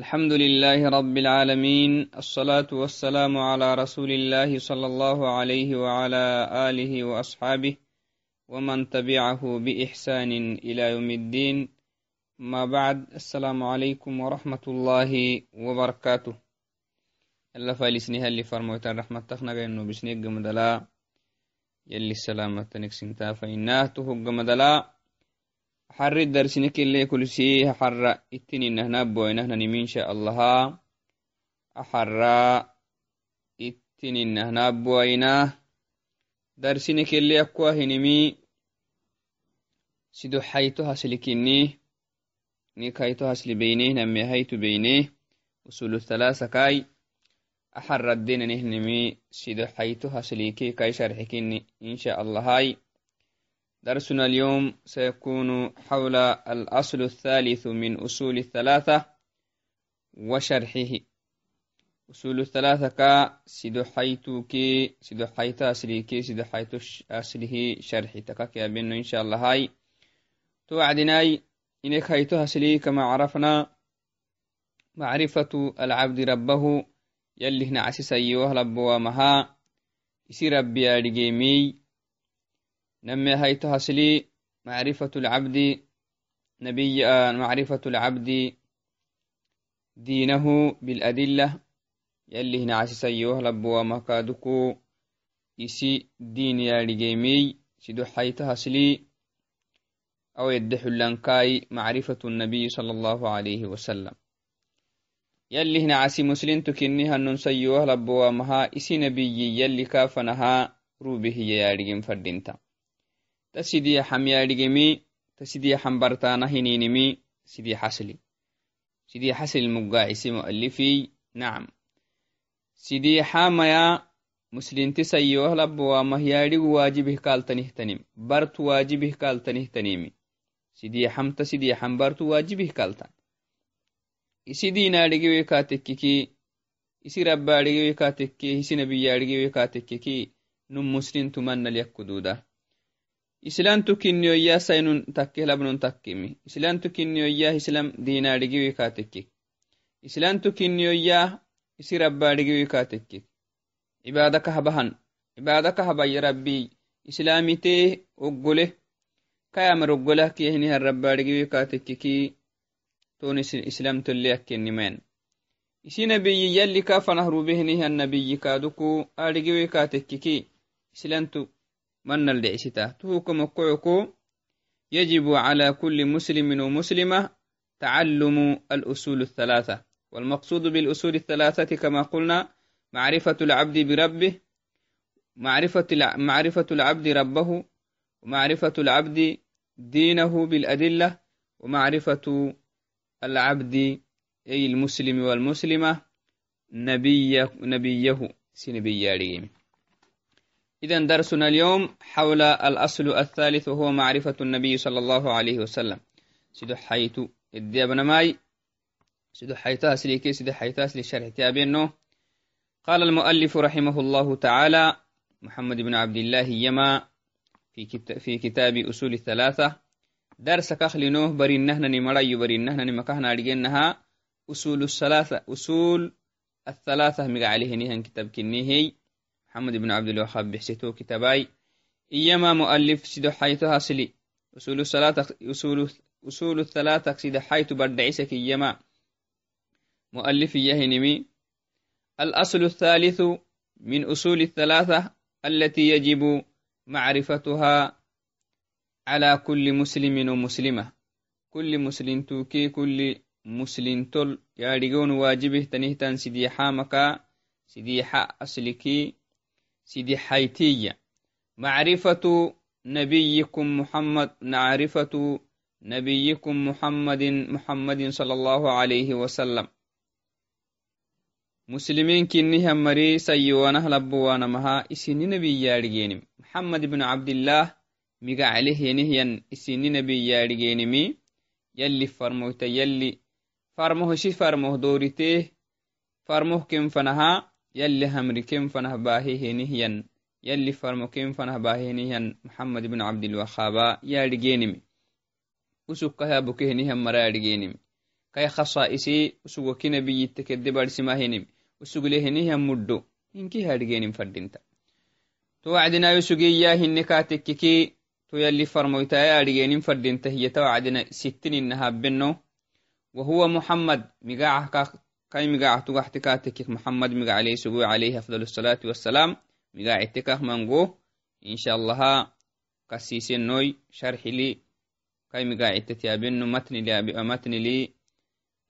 الحمد لله رب العالمين الصلاة والسلام على رسول الله صلى الله عليه وعلى آله وأصحابه ومن تبعه بإحسان إلى يوم الدين. ما بعد السلام عليكم ورحمة الله وبركاته. الله فالسنها اللي فرموت الرحمة تخنق إنه بسنيق مدلا يلي السلامة نكسنتا فإنه تهق مدلا حر درسنك اللي كل شيء حر اتني نهنا بوينه نمين إن شاء الله أحر اتني نهنا بوينه درسنك اللي أكواه نمي سيدو حيتو هسلكني نيك حيتو هسل بينيه نمي هيتو بينيه أصول الثلاثة كاي أحر الدين نهنمي سيدو حيتو هسليكي كاي شرحكني إن شاء الله هاي درسنا اليوم سيكون حول الأصل الثالث من أصول الثلاثة وشرحه أصول الثلاثة كا سيدو حيتو كي سيدو حيتا أسلي كي سيدو حيتو أسله شرحي تكاك يا بنو إن شاء الله هاي توعدناي إنك حيتو أسلي كما عرفنا معرفة العبد ربه يلي هنا عسيس أيوه لبوا مها يسي ربي أرجيمي نمي هيت هسلي معرفة العبد نبي آه، معرفة العبد دينه بالأدلة. يلي هنا عسي لبوا مكادكو إسي دين يا رجيمي سيدو حيت هسلي أو يدح اللنكاي معرفة النبي صلى الله عليه وسلم. يلي هنا عسي مسلم تكني هنن سيوه لبوا مها إسي نبي يلي كافنها روبه يا رجيم فردينتا. ta sidiyaxam yadhigemi ta bartana hininimi sidiyaxasli sidiyaxasli mugaacisi mu'alifi nacam sidiyaxamaya muslinti sayyoh labbowamah yadhigu waajibih kaaltanihtanim bartu waajibih kaaltanihtanimi sidiyaxamta sidiyaxam bartu waajibih kaaltan isi diinaadhigewe kaatekkiki isi rabbaadhigewe kaatekke isi nabiyyaadhigewe kaatekkiki num muslintumannalyakkuduuda islantu kinniyoyya sainun takke labnon takkimi islantu kinniyoyya islam dinadhigiwi katekik islantu kinniyoyya isi rabbadhigiwi katekik ibada kahabahan ibada kahabaya rabbi islamitee oggole kayamar oggolah kiyahinihan rabbadhigiwi katekiki ton islam tolle akkenimayan isi nabiyyi yalli ka fanah rubehinihan nabiyyi kaduku adhigiwi katekkiki islantu من الدعستا تهوكم القعكو يجب على كل مسلم ومسلمة تعلم الأصول الثلاثة. والمقصود بالأصول الثلاثة كما قلنا معرفة العبد بربه معرفة معرفة العبد ربه ومعرفة العبد دينه بالأدلة ومعرفة العبد أي المسلم والمسلمة نبيه نبيه سنبياريم إذا درسنا اليوم حول الأصل الثالث وهو معرفة النبي صلى الله عليه وسلم. سيدو حيتو إدي ابن ماي. سيدو حيتا سليكي سيدو حيتا سلي شرح تابينو قال المؤلف رحمه الله تعالى محمد بن عبد الله يما في, كت... في كتاب أصول الثلاثة. درس كخلنوه برين نهنني مرأي برين نهنني مكهنا لجنها أصول الثلاثة أصول الثلاثة مقع عليه نهن كتاب كنيهي محمد بن عبد الوهاب بحسيتو كتاباي. إيما مؤلف سيدو حيث هاسلي. أصول الصلاة أصول أصول الثلاثة سيدو حيث بردعيسك إيما. مؤلف يهنمي. الأصل الثالث من أصول الثلاثة التي يجب معرفتها على كل مسلم ومسلمة. كل مسلم توكي كل مسلم تل يارجون واجبه تنهتان سيدي حامك سيدي حا sidixaytiya macrifatu nabiyikum muhammad macrifatu nabiyikum muhammadin muhammadin sal allahu alayhi wasalam muslimiinkinnihamari sayyowanah labbowaanamaha isini nabiyaadhigeenim maxamed ibnu cabdillaah migaclehenihyan isini nabiyaadhigeenimi yalli farmoyta yalli farmohoshi farmoh dooritee farmoh kenfanaha يلي فرموت يلي فرموه شي فرموه دورته فرموه كم فنها يلي همري كم فنه باهيه نهيا يلي فرمو كم فنه باهيه نهيا محمد بن عبد الوهاب يا رجينمي وسكها بكيه نهيا مرا رجينمي كي خصائسي وسوغو كي نبي يتكد بارسما هنم وسوغ لهنه مدو. إنكي هادجين فردينتا. تو وعدنا يسوغي يا هنكاتككي تو يلي فرمويتا أدجين فردينتا. هي تو وعدنا ستين إنها بنو وهو محمد كاي مقاع عليه سوغو عليه أفضل الصلاة والسلام. مقاع اتكاك منغو إن شاء الله قسيسين نوي شرح لي. كاي مقاع اتتيابين متن لي متن لي.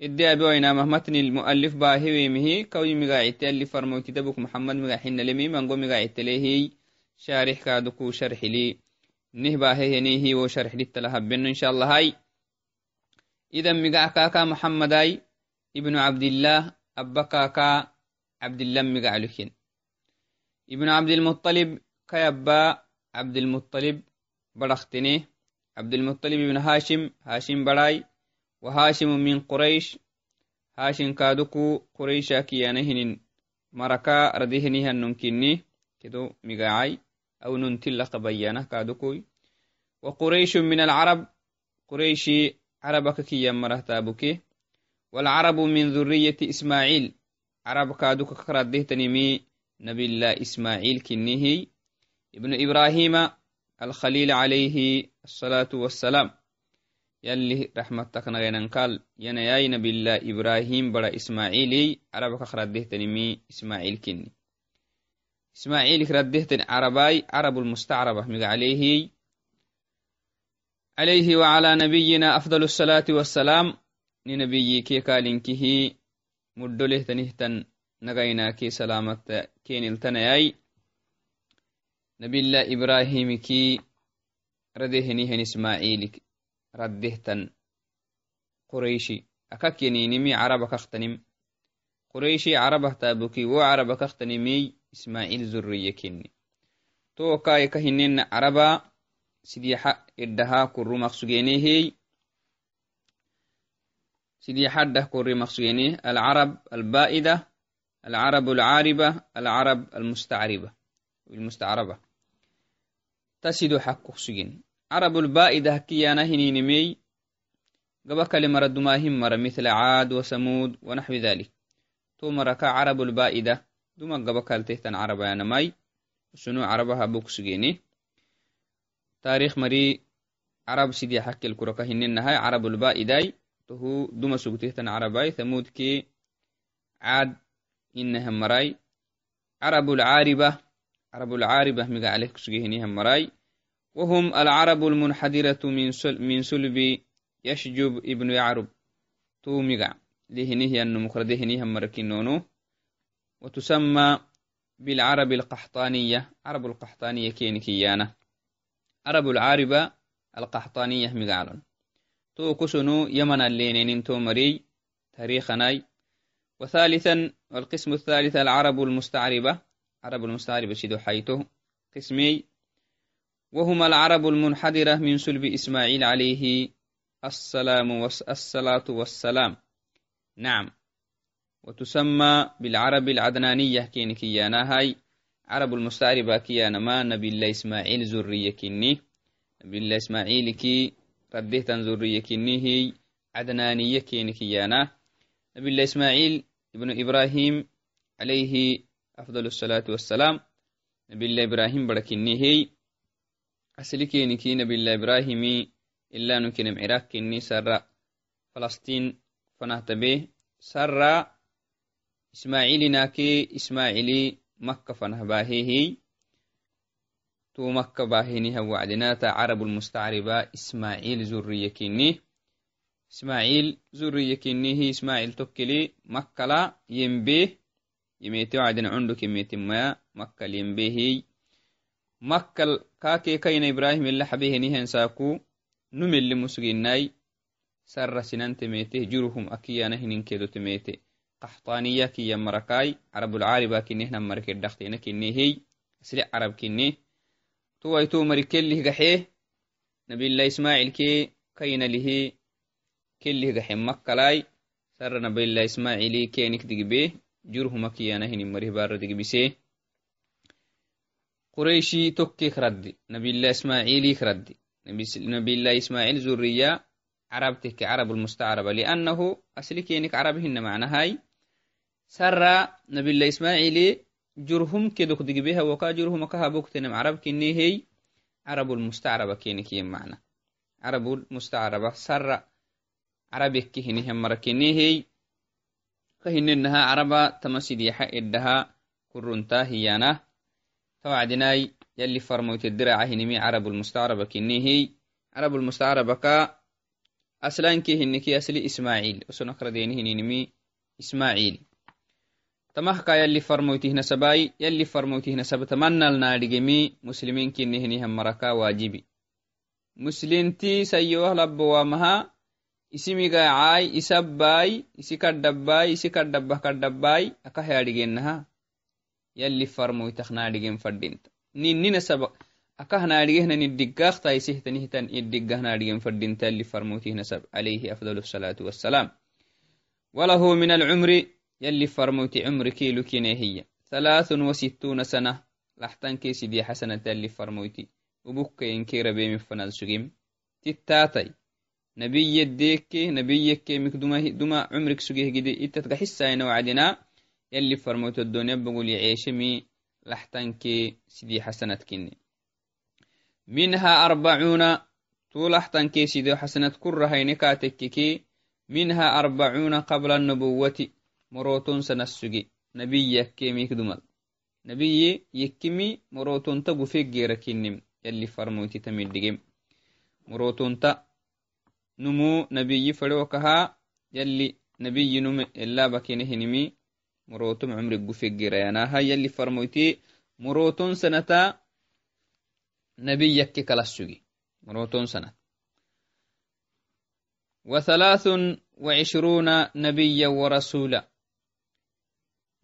إدي أبي وينامه متن المؤلف باهي مهي. كوي مقاعدت اللي فرموت دبك محمد مقاحن لمي. من قو مقاعدت ليه شارح كادكو شرح لي. نه باهي نيه وشرح لي تلهبن إن شاء الله هاي. إذا مقاع كاكا محمد أي ابن عبد الله أبا كاكا عبد الله مقاع لكين ابن عبد المطلب كيبا عبد المطلب برختني عبد المطلب بن هاشم هاشم براي وهاشم من قريش هاشم كادوكو قريشا كيانهن مركا ردهنها النمكني كدو مقاعي أو ننتلق بيانه كادوكوي وقريش من العرب قريشي عربك كي مرهتابك والعرب من ذرية إسماعيل. عرب كادوك كرده تنمي نبي الله إسماعيل كنيه ابن إبراهيم الخليل عليه الصلاة والسلام. يلي رحمتك نغينن قال ينا ياي نبي الله إبراهيم بڑا إسماعيلي. عربك خرده تنمي إسماعيل كني. إسماعيل خرده تن عرباي عرب المستعربة مق عليه عليه وعلى نبينا أفضل الصلاة والسلام. ninabiyikee kaalinkihii muddolehtanihtan nagaynakee salamata keniltanayai nabila ibrahimikii radehenihan ismailik raddehtan quraishi akakyeninimi caraba kaktanim quraishi carabah taabuki wo caraba kaktanimi ismaiil zuriye kenni tookai kahinena caraba sidixa iddaha kurumaqsugeenehey maqsugenehey sidiixaddah kurri maqsugene alcarab alba'ida العرب العاربة العرب المستعربة المستعربة تسد حق سجن عرب البائدة كيانا هنينمي قبا كلمة دماهم مرة مثل عاد وسمود ونحو ذلك تو مركا عرب البائدة دوما قبا كالتهتن عربا يانا ماي وسنو عربها بوكسجيني تاريخ مري عرب سيدي حكي الكركة هنين هاي عرب البائداي tohu duma sugtihtan carabai thamudki caad inahammarai carabulcaaribah carabulcaaribah miga aleh kusugehinihammarai wahum alcarabu almunxadiratu min sulbi yashjub ibnu yacrub tuu miga lihinihiyanno mukradehinihamarakinono watusama bilcarabi alqaxtaaniya carabu alqaxtaaniya kenikiyaana carabu alcaariba alqaxtaaniyah miga alon. تو كسنو يمن اللينين تو مري تاريخناي وثالثا والقسم الثالث العرب المستعربة. عرب المستعربة شدو حيته قسمي وهما العرب المنحدرة من سلب إسماعيل عليه السلام والصلاة والسلام. نعم. وتسمى بالعرب العدنانية كين كيانا هاي. عرب المستعربة كيانا ما نبي الله إسماعيل زرية كني نبي الله إسماعيل كي رديت زرية كني هي عدنانية كين كيانا. نبي الله إسماعيل ابن إبراهيم عليه أفضل الصلاة والسلام. نبي الله إبراهيم بركني هي asli keni ki nabilah ibrahimi ilanu kinem ciraaq kini sara falastin fanahtabe sara ismailinake ismaili makka fanahbahehi tu makka bahiniha wacdinata carabu lmustacriba ismail zuriya kini ismail zuriya kinihi ismail tokkeli makkala yembe yemete wacdina cunduk yemetimaya makkal yembehi makkal kake kaina ibrahim ila habehenihen saku numeli musginai sarra sinantemete juruhum akiyana hininkedo temete qaxtaniya kiya marakai carabulcaariba kinehnan marikeddhaktena kinehey asli carab kine tuwaito mari kellih gaxe nabila ismail ke kaina lihe kellih gaxe makkalai sarra nabila ismaili kenik digbe jurhum akiyana hinin marih bara digbise قريشي توكيك ردي نبي الله إسماعيل ردي نبي الله إسماعيل زرية عرب تك عرب المستعربة لأنه أصلي كينك عرب هن معنى هاي سر نبي الله إسماعيل جرهم كدك دق بها وكا جرهم كها بوكتنم عرب كني هي عرب المستعربة كينك يم معنى عرب المستعربة سر عرب كهني هم مركني هي كهننها عربة تمسيد يحا إدها كرنتا هيانا. توعدناي يلي فرموت الدرع هنمي عرب المستعربة كني هي. عرب المستعربة كا أسلان كي هنكي أسلي إسماعيل. وسنقر دينه هنمي إسماعيل. Tamahka yalli farmoytih nasabai yalli farmoytih nasaba tamanal naadhigemi muslimin kinihinihan maraka waajibi muslinti sayyoah labbowamaha isimigaacai isabbai isi kadhabbai isi kadhabbah kadhabbai akah yaadhigenaha yalli farmoytak naadhigen fadinta ninni nasaba akah naadhigehna niddigaakta isihtanihtan iddigah naadhigen fadinta yalli farmoytih nasab alayhi afdal الصلاة والسلام وله من العمر يلي فرموت عمرك لكيني هي. ثلاث وستون سنة. لحتن كيسي دي حسنة يلي فرموتي وبك ينكير بيمي فنال سجيم تتاتي. نبي يديك نبي يكي مكدوما دما عمرك سجيه جدي. إتتك حسا وعدنا. يلي فرموت الدنيا بقول يعيشمي. لحتن كي سيدي حسنة كني منها أربعون. طول لحتن كي سيدي حسنة كرها ينكاتك منها أربعون قبل النبوة. Moroton sanassuge nabiy yakkemikdumal nabiye yekkimi morotonta gufeggera kinnim yalli farmoyti tamiddigem morotonta numu nabiyi fadewakaha yalli nabiyi nume elabakene hinimi morotom cumrig gufeggerayanaaha yalli farmoyti moroton sanata nabiy yakke kalassuge moroton sanat وثلاث وعشرون نبيا ورسولا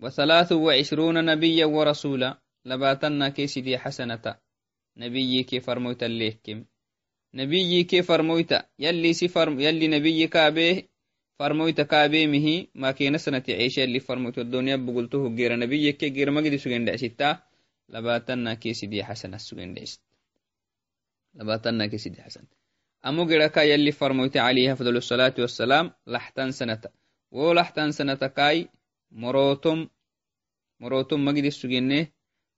وثلاث وعشرون نبيا ورسولا لباتنا كيسدي حسنة نبي كي فرموت الليكم نبي كي فرموت يلي سفر يلي نبي كابيه فرموت كابيه مه ما كي سنة عيشة اللي فرموت الدنيا بقولته غير نبي كي غير قد سجن دعستا لباتنا كيسدي حسنة سجن دعست لباتنا كيسدي حسنة. أمو غيرك يلي فرموت عليه أفضل الصلاة والسلام لحتن سنة ولحتن سنة كاي morotom morotom magidi sugenne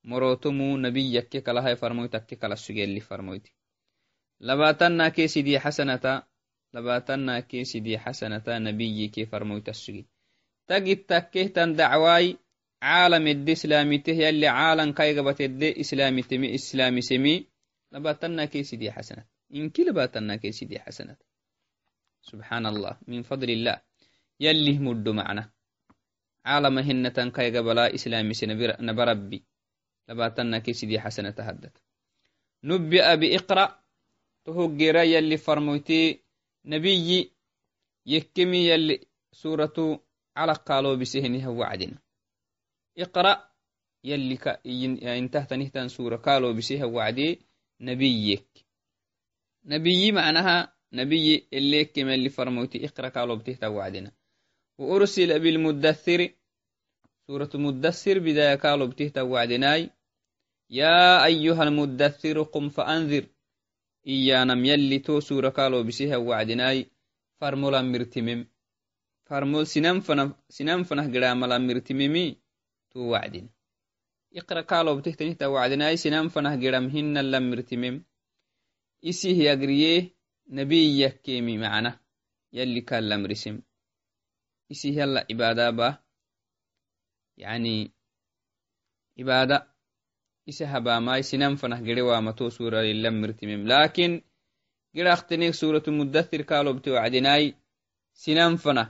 morotomu nabiy yakke kalahay farmoyt akke kala sugelli farmoyti labatanna ke sidii xasanata labatanna ke sidii xasanata nabiyi ke farmoyta sugi tagit takkehtan dacwaay caalam edde islamiteh yalli caalan kaygabatedde islamitemi islamisemi labatanna ke sidii xasanat inki labatanna ke sidii xasanat subxaan allah min fadli illah yallih muddo macna caalama hinatan kayga balaa islaamise nabarabbi labatanaki sidii xasana tahaddat nubbi'a biiqra tohoggeera yalli farmoyti nabiyi yekkemi yalli suratu calaq kaaloobiseheniha wacdina iqra yalli intahtanihtan sura kaaloobisiha wacdi nabiyek nabiyi macnaha nabiyi eleekem yalli farmoyti iqra kaaloobtihta wacdina وأرسل بالمدثر سورة مدثر بداية قالوا بتهتا وعدناي. يا أيها المدثر قم فأنذر. إيانم يلي تو سورة قالوا بسيها وعدناي. فرمولا مرتمم فرمول سنم فنه سنم فنه مرتممي تو وعدن. اقرأ قالوا بتهتا نهتا وعدناي. سنم فنه قرامهن لم مرتمم إسيه يقريه نبي يكيمي معنا. يلي كان لم رسم isi yalla ibada ba yani ibada ise habamai sinan fanah gere wamato sura suralilamirtimem laakiin gidaktenek suratu mudathir kalobte wacdinai sinan fanah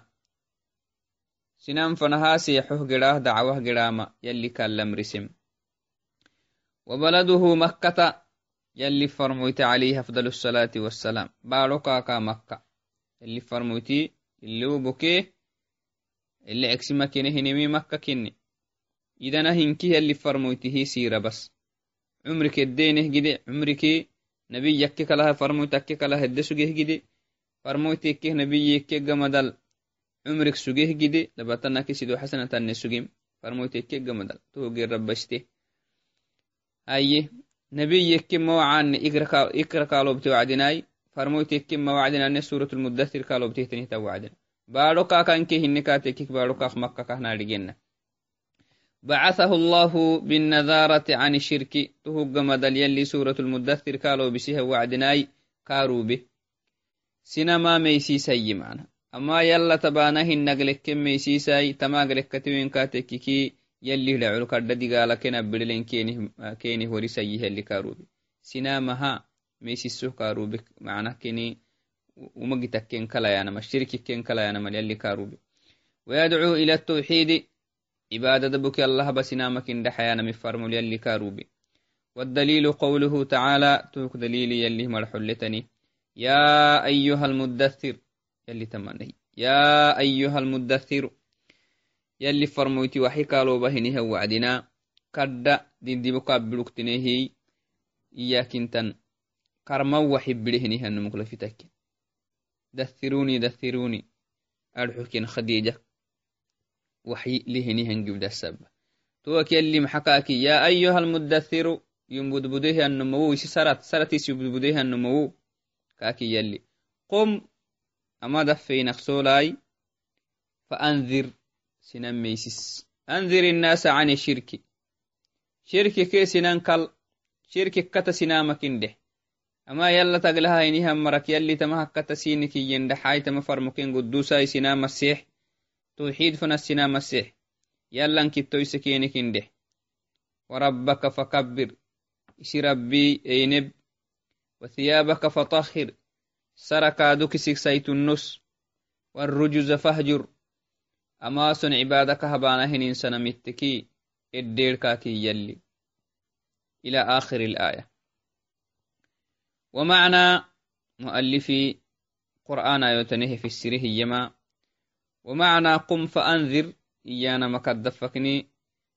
sinan fanaha seexoh gedaah dacwah gedama yalli kallamrisem wabaladuhu makkata yalli farmoyti alayhi afdal asalaati wasalam baadho kaaka makka. Yalli farmoyti iloboke ile eksimakinehinimi makka kinne مكة كيني إذا نهنكي اللي فرمويته سيرة بس. عمرك الدينه جدي عمرك نبي يكك لها فرمويتك لها الدسوجه جدي فرمويتك نبي يكك جمدل عمرك سوجه جدي لبتنا كسيدو حسنة النسوجيم فرمويتك جمدل تو غير ربشته أيه نبي يكك موعان إكرا قالوا بتوعدناي فرمويتك كما وعدنا أن سورة المدثر قالوا بتهتني توعدنا. بارو كاكا انكي هنكا تكيك بارو bacahahu allahu binnadaarati can ishirki tuhuggamadal yalli suuratulmudathir kaaloo bisiha wacdinaay kaaruube sinamaa meysiisayyi mana amma yalla tabaana hinnagleke meysiisay tamaaglekatiwenkatekiki yalli dhacul kadha digaala kena birilen kenih warisayi helli kaaruube sinamaha meysisuh kaaruube mana keni umagitakken kalayanama shirkikken kalayanama yalli kaaruube wayadcuu ila tawxiidi عبادة بك الله بسنامك إن دحيانا مفرم يلي كاروبي. والدليل قوله تعالى توك دليل يلي مرحلتني يا أيها المدثر يلي تمنه يا أيها المدثر يلي فرموتي وحي قالوا بهنه وعدنا كدا دين دي مقابلك تنهي إياك انتن كرما بلهنه النمكلا في تك دثروني دثروني. أرحكين خديجة. waxi lihinihangiudasaba towak yali maxakaaki yaa ayuha almudathiru yumbudbudehianomawu isi sarat saratis yubudbudehianomawu kaaki yali qum amadafeinaqsolaai faandir sinameysis andir innaasa cani shirki shirki kee sinankal shirki kata sinamakindeh ama yala taglahainihan marak yali tama hakkata sinikiyendhaxai tama farmoken gudusai sinamaseex توحيد فنسنا مسيح. يلا كتو سكينك انده وربك فكبر. إشي ربي أينب. وثيابك فطهر. سركا دكسك سيت النص. والرجز فهجر أما سن عبادك هبانهن إنسان متكي الدير كاكي يلي. إلى آخر الآية. ومعنى مؤلفي قرآن يتنه في السره يما. ومعنى قم فأنذر. إيانا مكدفكني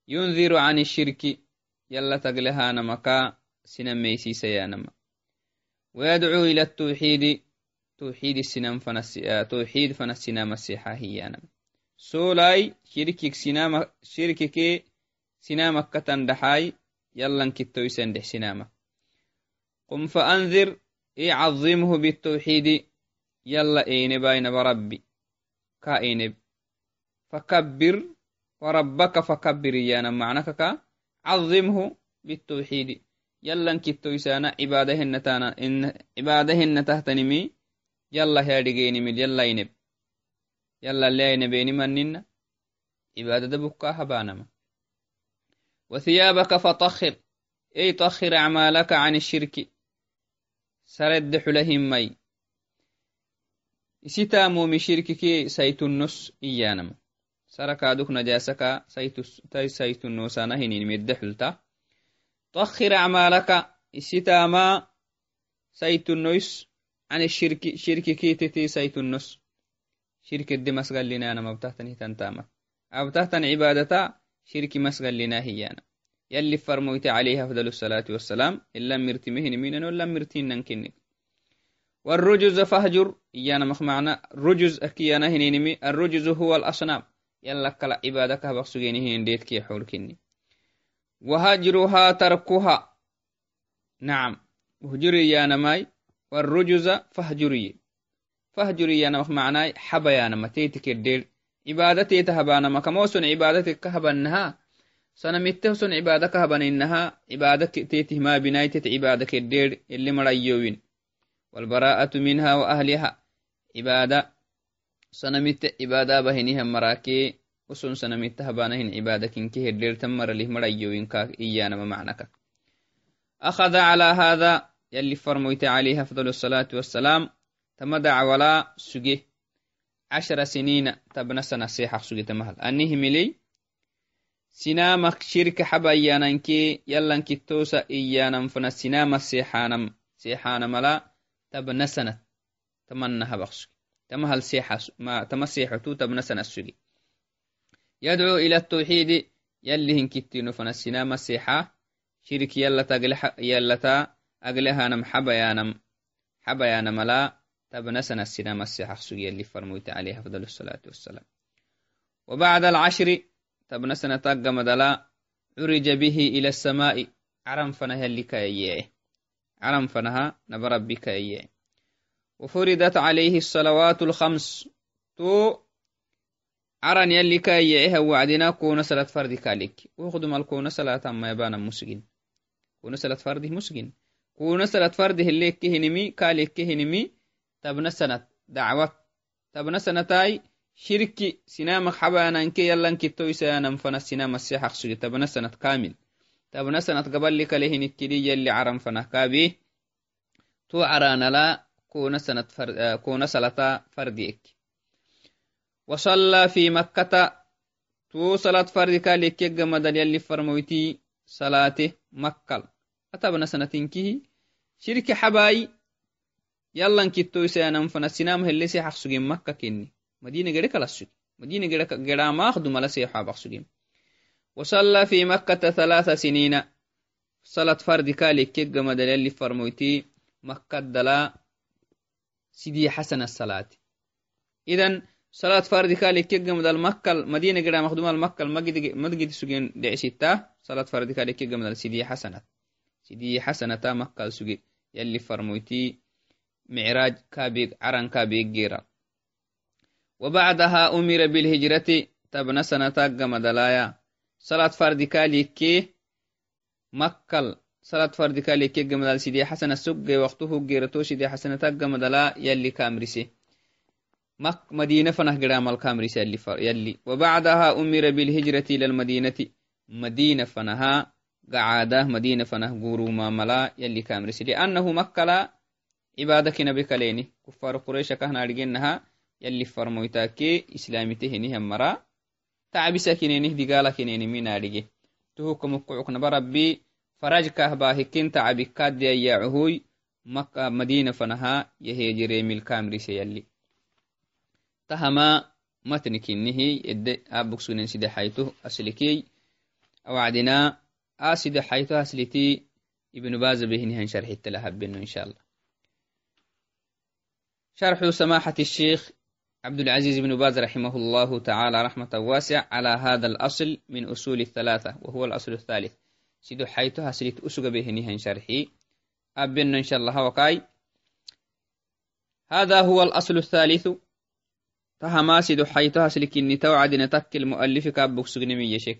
ينذر عن الشرك. يلا تقلها نمكا. سنميسي سيانما. ويدعو إلى التوحيد. توحيد السنام فنس توحيد فنسنا مسيحا هيانا. سولاي شركك سنام شركك سنامك كتندحاي يلا كتو يسندح سنامك. قم فأنذر. عظمه بالتوحيد. يلا إين باين بربي كائنب. فكبر. وربك فكبر يانا معنى كا عظمه بالتوحيد. يلا كتو يسانا عبادهن تانا إن عبادهن تهتنمي يلا هادقيني من يلا ينب يلا اللي ينبيني مننا عبادة بكا هبانما وثيابك فطخر. أي طخر أعمالك عن الشرك. سرد حلهم مي. Isitaamomi shirkiki saytunnos iyanam sarakaduk najasaka saytunnosana hinin medde xulta طخر أعمالك إسيتاما سيتنويس عن الشرك شرك كيتتي سيتنوس شرك الدي مسغل لنا أنا مبتهتني تنتاما. أبتهتن عبادتا شرك مسغل لنا هي أنا يلي فرمويت عليها أفضل الصلاة والرجز فهجر إيانا معنى رجز أكيانا هنينمي الرجز هو الأصنام يلا كلا عبادك بقصجيني هنديت كي حولكني وهجرها تركها نعم وهجري يا نماي والرجز فهجري فهجري يا نمخ معنى حبا يا نما تيتك الدير عبادتي تهبانا ما كموسن عبادتك هبنها سنمته سن عبادك هبنينها عبادك تيته ما بنايتت عبادك الدير اللي مرأيوين walbaraa'atu minha wa ahliha cibaada sanamitte cibaadaabahinihan maraakee usun sanamitta habanahin cibaada kinke hedhertan maralih marayyowinka iyanama macnaka akhada cala hada yali farmoyte calayhi afdal asalaatu wasalaam tama dacwalaa suge cashra siniina tabna sana seexaq sugetamahal ani himiley sinamak shirka xabayyanankee yallankitoosa iyaanam fana sinama seexaanam seexaanamala إيانا فنا سنام سيحانم سيحانم لا تبنى سنة تمنى هبخش تمهل سيحة ما تمسيحتو تبنى سنة السجي يدعو إلى التوحيد يلي هنكتينو فنسينا مسيحة شرك يلا تقلح يلا تا أقلها نم حبيانم حبيانم لا تبنى سنة السينا مسيحة سجي يلي فرموت عليها فضل الصلاة والسلام وبعد العشر تبنى سنة تقم دلا عرج به إلى السماء عرم فنه اللي كايه عرم فنها نبربك إيه وفرضت عليه الصلوات الخمس. تو عرن يلي كاي يعيها وعدنا كون صلاة فرد كالك وخدم الكون صلاة ما يبانا مسجن كون صلاة فرد مسجن كون صلاة فرد اللي كهنمي كالك كهنمي. تبنى سنة دعوة. تبنى سنتاي شركي سنامك حبانا إنك يلا كتو يسانا فنا السنام السيحق سجي تبنى سنة كامل. عرم فنا كابي تو عرانا لا كون سنة فرد كون صلاة فرديك. وصلى في مكة. تو صلاة فرد كالك يجمد يلي فرمويتي صلاته مكة. أتبنى سنتين شركي حباي يلا كتو يسانا فنا السنام هلي سيحق سجي مكة كني مدينة غير كلا سجي مدينة غير غير ما أخذ ملا سيحا بخسجي وصلى في مكة ثلاث سنين. صلاة فرد كالي كيك مدل اللي فرمويتي مكة دلا سيدي حسن الصلاة. إذن صلاة فرد كالي كيك مدل مكة مدينة غير مخدومة المكة مدقد سجين دعسيتا صلاة فرد كالي كيك مدل سيدي حسنة سيدي حسنة مكة سجي. يلي فرمويتي معراج كابيك عرن كابيك جيرا وبعدها أمر بالهجرة تبنى سنة تقم دلايا صلاة فرد كاليكي مكة صلاة فرد كاليكي قم دل سيدي حسن السق وقته جيرتو سيدي حسن تقم دلا يلي كامرسي مك مدينة فنه قرام الكامرسي يلي, فر يلي. وبعدها أمر بالهجرة إلى المدينة. مدينة فنها قعادة مدينة فنه قورو ما ملا يلي كامرسي لأنه مكة لا عبادك نبي كليني كفار قريش كهنا رجينها يلي فرمويتاكي إسلامته هنيهم مرا تعبسا كنينه دقالا كنيني من أريجي تهوك مقعوك نبربي فرج كهبا هكين تعبكات دي أيعهوي مكة مدينة فنها يهيجري من الكامري سيالي تهما متنكنه يد أبوك سنين سيدي حيثه أسلكي أوعدنا آسيدي حيثه أسلتي ابن باز بهنهن شرح التلهب إن شاء الله شرح سماحة الشيخ عبد العزيز بن باز رحمه الله تعالى رحمة واسعة على هذا الأصل من أصول الثلاثة وهو الأصل الثالث. سيدو حيثها سلت أسق به نهن شرحي. أبن إن شاء الله وكاي هذا هو الأصل الثالث. تهما سيدو حيثها سلك إني توعد نتك المؤلف كابك سقنمي يشك.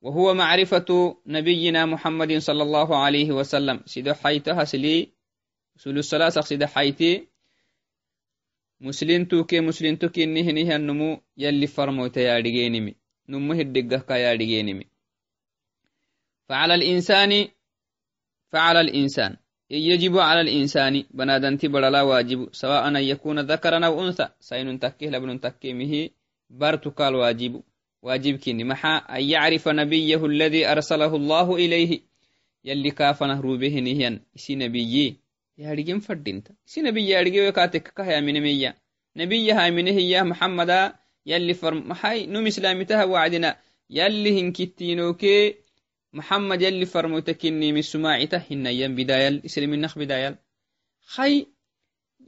وهو معرفة نبينا محمد صلى الله عليه وسلم. سيدو حيثها سلي سلو الصلاة سيدو حيثي muslintuke muslintukinihinihannumu yalli farmoyta yaadhigenimi numu hiddhigahka yaadhigenimi فعلى الإنسان فعلى الإنسان يجب على الإنسان بنادنتي بدلا واجب سواء أن يكون ذكرا أو أنثى سين تكيه لبن تكيمه برتقال واجب واجب كني محا أن يعرف نبيه الذي أرسله الله إليه يلي كافنه روبه نهيا إسي نبيي yaharigin fadinta isi nabiya yargewe katekka kahayaminemeya nabiya haminehiya muhamada yalli farmahay num islamitaha wacdina yalli hinkittinokee muhammad yalli farmoyta kinimi sumacita hinayan bidayal islaminak bidayal hay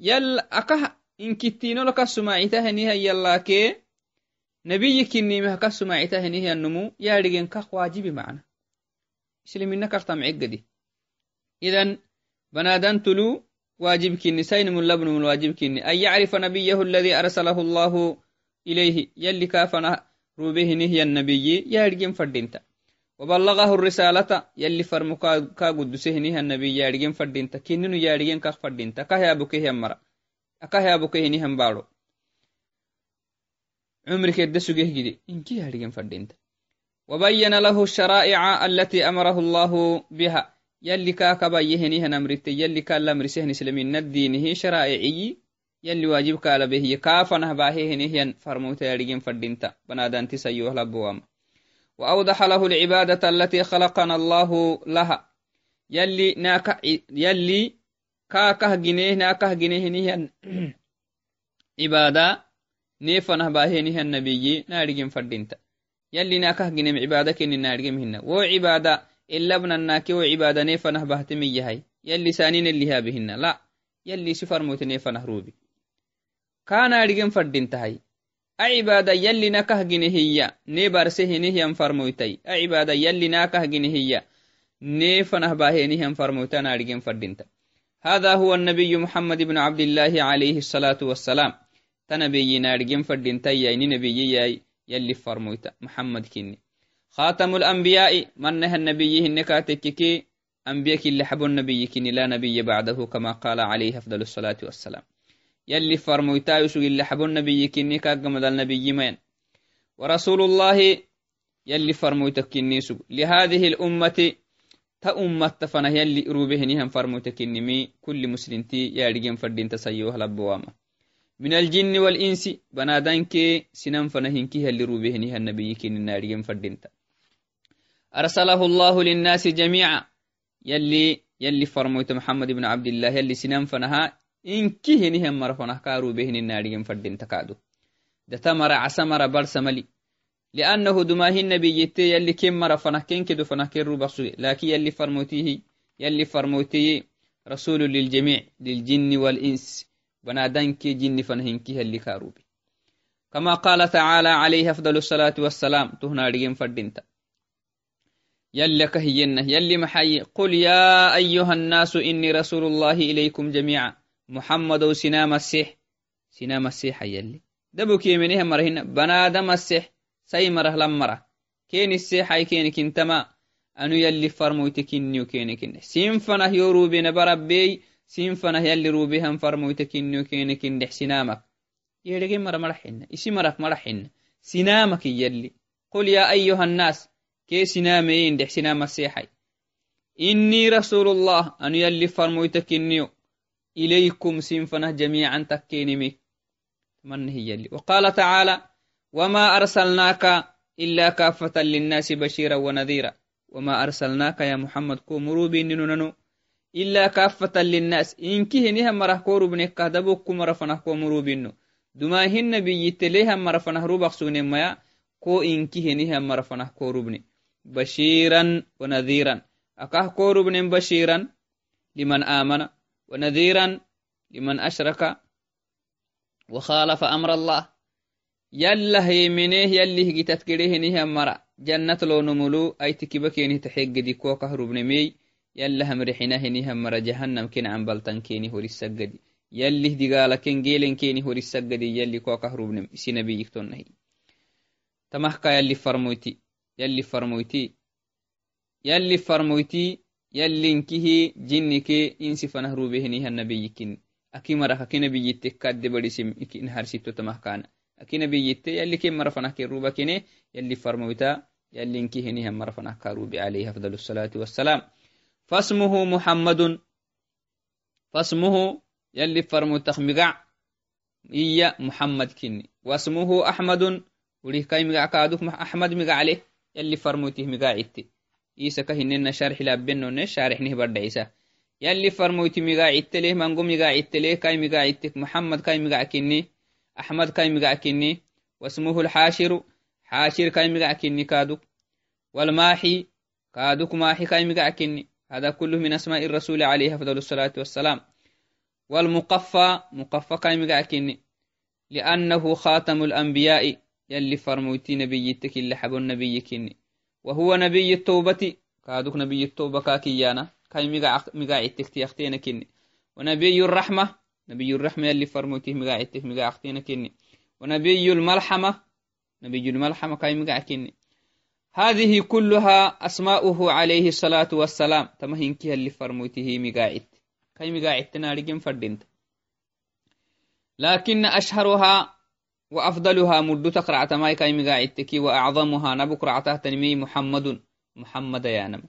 yal akah inkittinoloka sumacitahenihayyallakee nabiyi kinimihaka sumacitahenihiyannumu yarigenkah wajibi macna. Islaminakaktamcegadi idan banadantulu waajibkini sainmulabnumul waajibkini an yacrifa nabiyahu aladi arsalahu allahu ilayhi yalli kaafana rubehinih yannabiyi yaadhgen fadhinta. Wabalagahu risaalata yalli farmu kaa gudusehinih annabiy yaadhgen fadhinta. Kininu yaadhgen kah fadhinta. Akahyabukehyan mara. Akahyabukehinihan baadho. Cumrikedda sugehgide inki yaadhgen fadhinta. Wabayana lahu sharaa'ica alati amarahu allahu biha. يلي كاكبا يهنيها نمرت يلي كالا مرسهن سلمين الدينه شرائعي يلي واجب كالا به كافنه باهيهنه فرموت يرجين فردينتا بنادان تسيوه لبوام وأوضح له العبادة التي خلقنا الله لها. يلي ناك يلي كاكه جنيه ناكه جنيه نهن عبادة نيفنه باهينه النبي نارجين فردينتا. يلي ناكه جنيه عبادة كني نارجين هنا وعبادة إلا بنناكي وعبادة فنه بهتمي يهي يلي سانين اللي هابهن لا. يلي سفر موتني فنه روبي كان أرجم فردين تهي. أعبادة يلي نكه هي. نبرسه نهي فرموتي. أعبادة يلي ناكه هي. نفنه باهي نهي فرموتان أرجم فردين هذا هو النبي محمد بن عبد الله عليه الصلاة والسلام. تنبي نارجين فردين تيا نبي يلي فرمويتا محمد كني خاتم الأنبياء من نهى النبي النكاتككي أنبياء اللي حبوا النبي كني لا نبي بعده كما قال عليه أفضل الصلاة والسلام. يلي فرمويتا يسوق اللي حبوا النبي كني كاقمد النبي مين. ورسول الله يلي فرمويتا كني سوق لهذه الأمة تأمة تفنه يلي روبهنهم فرمويتا كني مي. كل مسلم تي يارجين فردين تسيوه لبواما. من الجن والإنس بنادانك سنان فنهنك يلي روبهنها النبي كني نارجين فردين أرسله الله للناس جميعا. يلي يلي فرمويت محمد بن عبد الله يلي سنان فنها. إنكي هنهم مرفنه كارو بهن النارين فردين تكادو. ده تمر عسمر برسملي لأنه دماه النبي يتي يلي كم مرفنه كن كدو فنه كرو بخصوي لكن يلي فرموتيه يلي فرموتيه رسول للجميع للجن والإنس. بنادنك جن فنهنكي اللي كاروبي كما قال تعالى عليه أفضل الصلاة والسلام. تهنا رجم فردينتا يلي كهينه يلي محي. قل يا أيها الناس إني رسول الله إليكم جميعا. محمد سنا مسيح. سنا مسيح يلي. دبو كي منها مرهن. بنادى مسيح. سي مره لمرة. كين السيح أي كين كنتما. أنو يلي فرمويت كنيو كين كن سينفنه يورو بين بربي سينفنه يلي روبيهم فرمويت كنيو كين كن سنامك يلي مرة مرحن. إسي مرك مرحن. سنامك يلي. قل يا أيها الناس. كي سنامين دح سنام مسيحي إني رسول الله أن يلي فرمويتك إنيو إليكم سنفنه جميعا تكينمي من هي يلي؟ وقال تعالى وما أرسلناك إلا كافة للناس بشيرا ونذيرا. وما أرسلناك يا محمد كو مروبي ننو إلا كافة للناس. إنك هنها مرح كورو بنك كهدبوك مرفنه كو مروبينو دما هن بيتليها مرفنه روبك سوني كو إنك هنها مرفنه كورو بني بشيرا ونذيرا أكاه كور بن بشيرا لمن آمن ونذيرا لمن أشرك وخالف أمر الله يلا هي منه يلي هجتت نيه مرا جنة لو نملو أي تكبكيني تحق دي كو كهرب نمي يلا هم رحنا هنيه مرا جهنم كين عن بلتن كيني هوري السجدي دي قال كين جيلن كيني هوري السجدي يلي كو كهرب نمي سنبي يكتون نهي تمحكا يلي فرموتي يلي فرمويتي. يلي فرمويتي يلي انكيه جنك إنسي فنهرو بهنيها النبي كن أكي مرة كي نبي يتكاد بدي سم نهار ستو تمه كان أكي نبي يت يلي كي مرة فنه كروبا كني يلي فرمويتا يلي انكيه نيها مرة فنه كروبي عليه أفضل الصلاة والسلام. فاسمه محمد. فاسمه يلي فرمو تخمقع إيا محمد كني واسمه أحمد. وليه كاي مقع كادوك أحمد مقع عليه. يلي فرموتيه مقاعدتي إيسا كهننا شارح لابنو نه شارح نه برد عيسى يلي فرموتي مقاعدت ليه؟ منقو مقاعدت ليه؟ كاي مقاعدتك محمد كاي مقاعكني أحمد كاي مقاعكني واسمه الحاشر. حاشر كاي مقاعكني كادوك والماحي. كادوك ماحي كاي مقاعكني هذا كله من أسماء الرسول عليه أفضل الصلاة والسلام. والمقفى. مقفى كاي مقاعكني لأنه خاتم الأنبياء. يلي فرموتي نبيتك اللي حبو النبي كني وهو نبي التوبة. كادوك نبي التوبة كاكيانا. كاي مقاعدتك تيختين كني ونبي الرحمة. نبي الرحمة يلي فرموتي مقاعدتك مقاعدتين كني ونبي الملحمة نبي الملحمة كاي مقاعد كني هذه كلها أسماؤه عليه الصلاة والسلام. تمهنكي اللي فرموته مقاعد كاي مقاعد تنارجين فردنت لكن أشهرها وأفضلها مد تقرع تماي كاي مقاعدتك وأعظمها نبك رعته تنمي محمد محمد يا نم.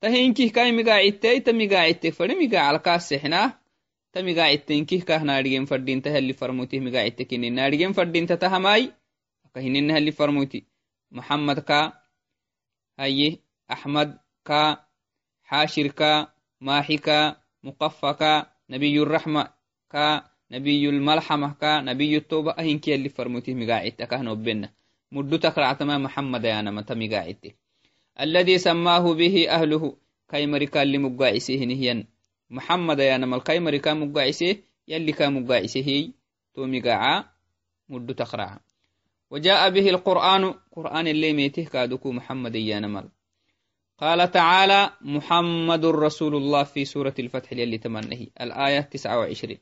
تهينكي كأي مقاعدتي تمقاعدتك فري مقاع على كاس سحنا تمقاعدتنكي كاه نارجين فردين تهلي فرموتي مقاعدتك إن نارجين فردين تتهماي. كهنين هلي فرموتي. محمد كا هاي أحمد كا حاشر كا ماحي كا مقفى كا نبي الرحمة كا نبي الملحمة كا نبي التوبة أهين كي اللي فرموته مقاعدت كهنو بنا مدو تقرأ تما محمد يانا متى مقاعدت الذي سماه به أهله كي مريكا اللي مقاعسيه نهيا محمد يانا مال كي مريكا مقاعسيه يلي كا مقاعسيه تو مقاعا مدو تقرأ وجاء به القرآن قرآن اللي ميته كادوكو محمد يانا مال قال تعالى محمد رسول الله في سورة الفتح يلي تمنه الآية 29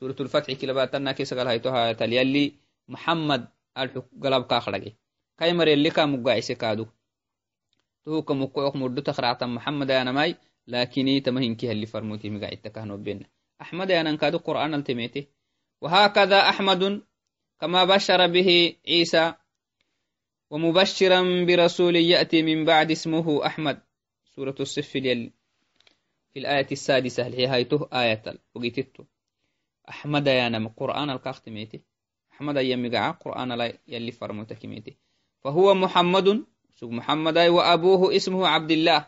سورة الفتح كلا باتنا كيس قال هيتوها يلي محمد القلب كاخرجي كاي مر يلي كام مقايس كادو. تو كمقوق مردو تخرعتا محمد أنا ماي لكني تمهين كي اللي فرموتي مقاعد تكهنو بينا. أحمد أنا كادو قرآن التميته وهكذا أحمد كما بشر به عيسى ومبشرا برسول يأتي من بعد اسمه أحمد. سورة الصف في الآية السادسة اللي هي هيته آية وقيتته أحمد يا نم قرآن الكاخت ميتي. أحمد قاع قرآن لا يلي فرموتك ميتي. فهو محمد سوق محمد وأبوه اسمه عبد الله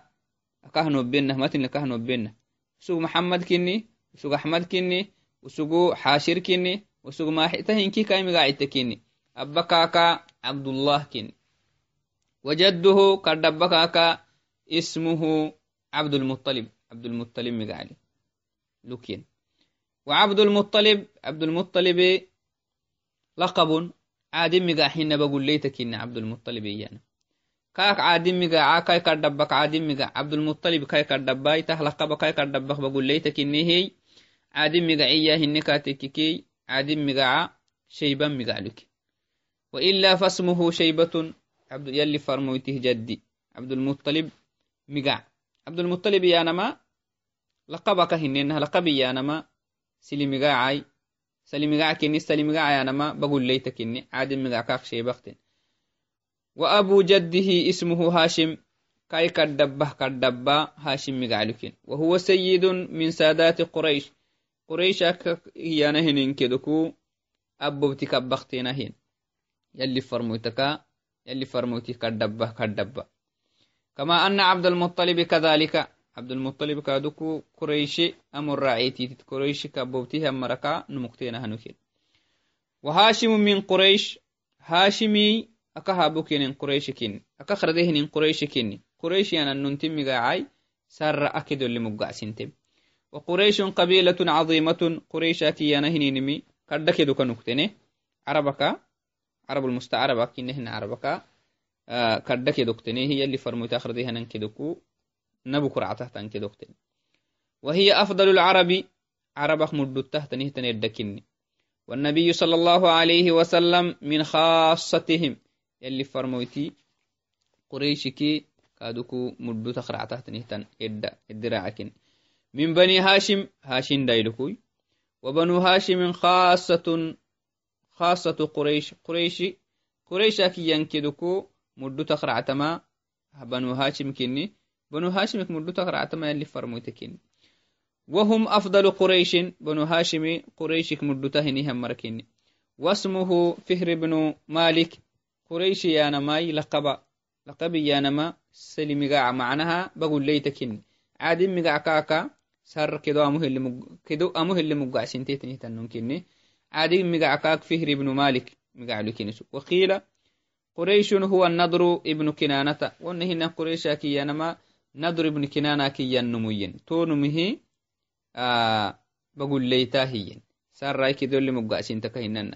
كهنو بينه متن كهنو بينه. سوق محمد كني وسوق أحمد كني وسوق حاشر كني وسوق ما حتهن كي كايم قاعد تكني أبا كاكا عبد وعبد المطلب عبد المطلب لقب عادم مقاحين بقول ليتك إن عبد المطلب إيانا. كاك عادم مقاعا كاي كردبك عادم مقاع عبد المطلب كاي كردباي تهلقب كاي كردبك بقول ليتك إن هي. عادم مقاعية هنكاتككي عادم مقاعا شيبا مقالك وإلا فاسمه شيبة عبد يلي فرمويته جدي عبد المطلب مقاع عبد المطلب يا نما لقبك هنينها لقبي يا نما سلي مقاع كني سلي مقاع يا نما بقول ليتك إني عادم مقاع كاك شيبختن وأبو جده اسمه هاشم. كاي كدبه كدبا هاشم مقالكين وهو سيد من سادات قريش. قريش هي نهن كدكو. أبو بتكبختين هين. يلي فرموتك يلي فرموتي كدبه كدبا كما أن عبد المطلب كذلك cabdulmuطalib kaduku qurayshe amoraaceetitit qurayshi kabobtiha maraka numukteenahanuken wahashimu min quraysh hashimii aka habukenen qurayshi kenni aka kardehinin qurayshi kenni qurayshi ananuntimigacai sarra ake dolli muggacsintem waqurayshun qabiilatun caziimatun quraysha kiyanahininimi kadhakeduka nuktene carabaka carabulmustacaraba carabaka ah, kadhakedoktene hiyalli farmoyta kardehanan kedoku نبو كرعته تنكدكتني وهي أفضل العرب. عربك مدته تنهتن يدكني والنبي صلى الله عليه وسلم من خاصتهم. يلي فرمويتي قريشكي كادوكو مدو تخرع تحت نهتن إدى الدراعكن من بني هاشم هاشم دايلكوي. وبنو هاشم خاصة خاصة قريش. قريشي قريشاكي ينكدوكو مدو تخرع تما. بنو هاشم كني بنو هاشم مدو تخرع تما يلي فرمويتكني وهم أفضل قريش بنو هاشم قريشك مدو تهني هم مركني واسمه فهر بن مالك قريش يا نماي لقب لقب يا نما سلي مقاع معناها بقول ليتكن عادي مقاع كاكا سر كدو أمه اللي مج... كدو أمه اللي مقاع سنتيتني تنون كني عادي مقاع كاك فهر بن مالك مقاع لكنسو وقيل قريش هو النضر ابن كنانة. وانهن قريشا كي ينما نضر ابن كنانة كي ينموين تونمه آه بقول ليتا هي سار رايك دول مقاع سنتكهنن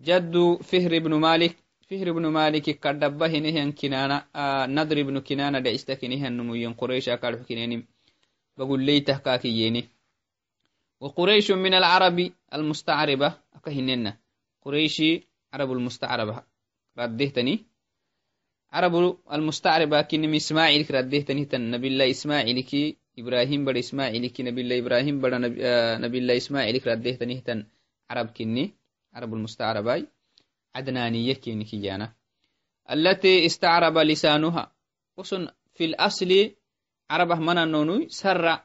جد فهر بن مالك فهر بن مالك كدبه هنهن كنانة آه نضر بن كنانة دعستك هنهن نموين قريش أكاد حكينين بقول لي تهكاكييني وقريش من العرب المستعربة أكهننا قريشي عرب المستعربة ردهتني عرب المستعربة كنم إسماعيل ردهتني تن. نبي الله إسماعيل كي إبراهيم بر إسماعيل كي نبي الله إبراهيم بر نبي, آه الله إسماعيل ردهتني تن. عرب كني عرب المستعربة. عدنانية كيني كيانا التي استعرب لسانها. وصن في الأصل عربه منا نونوي سر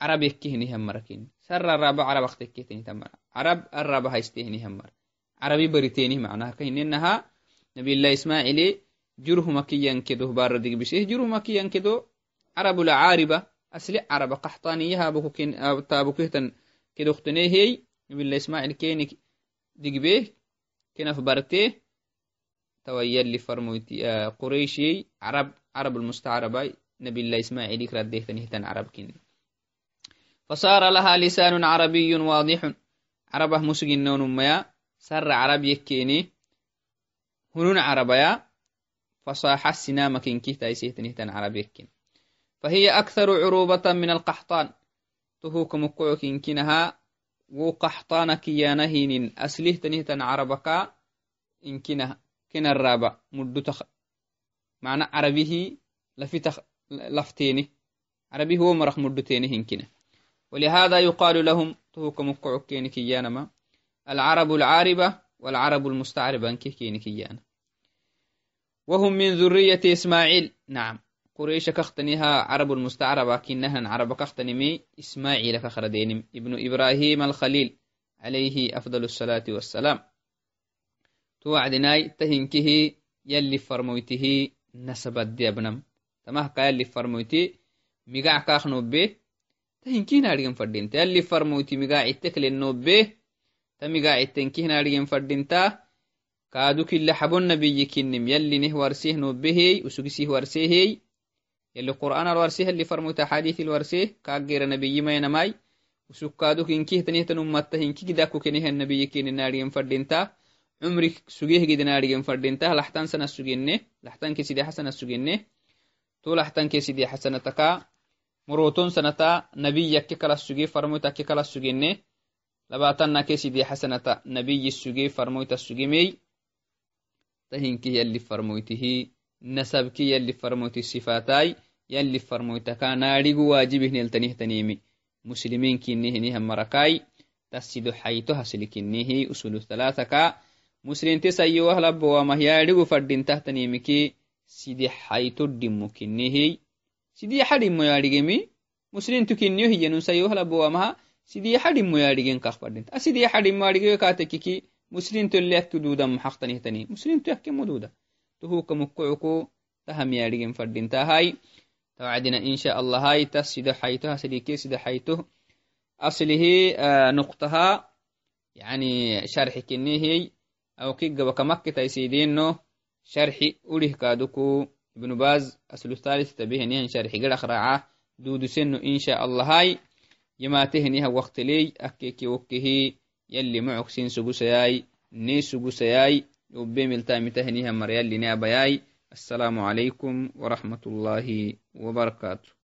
عرب يكيهني همر كيني سر الرابع عرب اختكيتني تمر عرب الرابع هيستهني همر. عربي بريتيني معناها كهن إنها نبي الله إسماعيل جره مكيا كدو بار ديك بشيه. جره مكيا كدو عرب العاربة. أصل عرب قحطانية بكو كين تابو كهتن كدو اختنيه هي نبي الله إسماعيل كيني ديك بيه. كنف برتي تويا اللي فرموتي آه قريشي. عرب عرب المستعربة. نبي الله إسماعيل رديه تنهتن عرب كني فصار لها لسان عربي واضح. عربة مسجن نون ميا سر عرب يكيني. هنون عربيا فصاحة السنامة كنكي تايسيتنه تن عربيكين. فهي أكثر عروبة من القحطان. تهوك مكوع كنكينها وقحطان كيانهين أسله تنه تن عربكا إنكينها كنا الرابع. مدو تخ معنى عربيه لفتخ لفتيني. عربي هو مرخ مدتيني هنكنا ولهذا يقال لهم تهوك مكوع كينكيانما العرب العاربة والعرب المستعربة كينكيانا وهم من ذرية إسماعيل. نعم. قريش كختنها عرب المستعربة كنها عرب كختنمي إسماعيل كخردين ابن إبراهيم الخليل عليه أفضل الصلاة والسلام. توعدناي تهنكه يلي فرمويته نسبت دي ابنم تمه يلي فرمويته مقاع كاخ نوبه تهنكينا أرغن فردين يلي فرمويته مقاع اتكل النوبه تمقاع التنكينا أرغن فردين تا كادو كل حبون نبي كنم يلي نه ورسيه نوبه وسقسيه ورسيه يلي قرآن الورسيه اللي فرموت حديث الورسيه كاغير نبي ما ينماي وسكادو كنكيه تنيه تنمت هنكي كداكو كنيه النبي كين ناريين فردينتا. عمرك سجيه جد ناريين فردينتا. لحتان سنة سجينه لحتان كسيدي حسنة سجينه تو لحتان كسيدي حسنة تكا. مروتون سنة نبي يكي كلا سجيه فرموت تهنكي يلي فرموته نسبكي يلي فرموت الصفاتاي يلي فرموتكا ناريغو واجبه نلتنيه تنيمي. مسلمين كنيه نيهم مركاي تسيدو حيتو هسلكنيه أصول الثلاثة مسلم تسيو أهل بوامه ياريغو فردين تحتنيمكي سيدي حيتو دمو كنيه سيدي حرمو ياريغمي مسلم تكنيه ينو سيو أهل بوامها سيدي حرمو ياريغن كخ فردين أسيدي حرمو ياريغو كاتككي محقتنيه تني مسلم تيحكي مدودا تهوك مكعكو تهم ياريغن فردين. تاهاي توعدنا إن شاء الله. هاي تسد حيته سديكي سد حيته أصله آه نقطها يعني شرح كنيه أو كيغا وكمك تيسيدينو شرح أوله كادوكو. ابن باز أصل الثالث تبيه نيهن شرح قد أخرعه دودو سنو إن شاء الله. هاي يما تهنيها وقت لي أكيكي وكيه yalli mucogsin sugusayay ni sugusayai ubemiltamitahinihamar yalli ni abayai assalaamu waraxmat warahmatullahi wabarakatu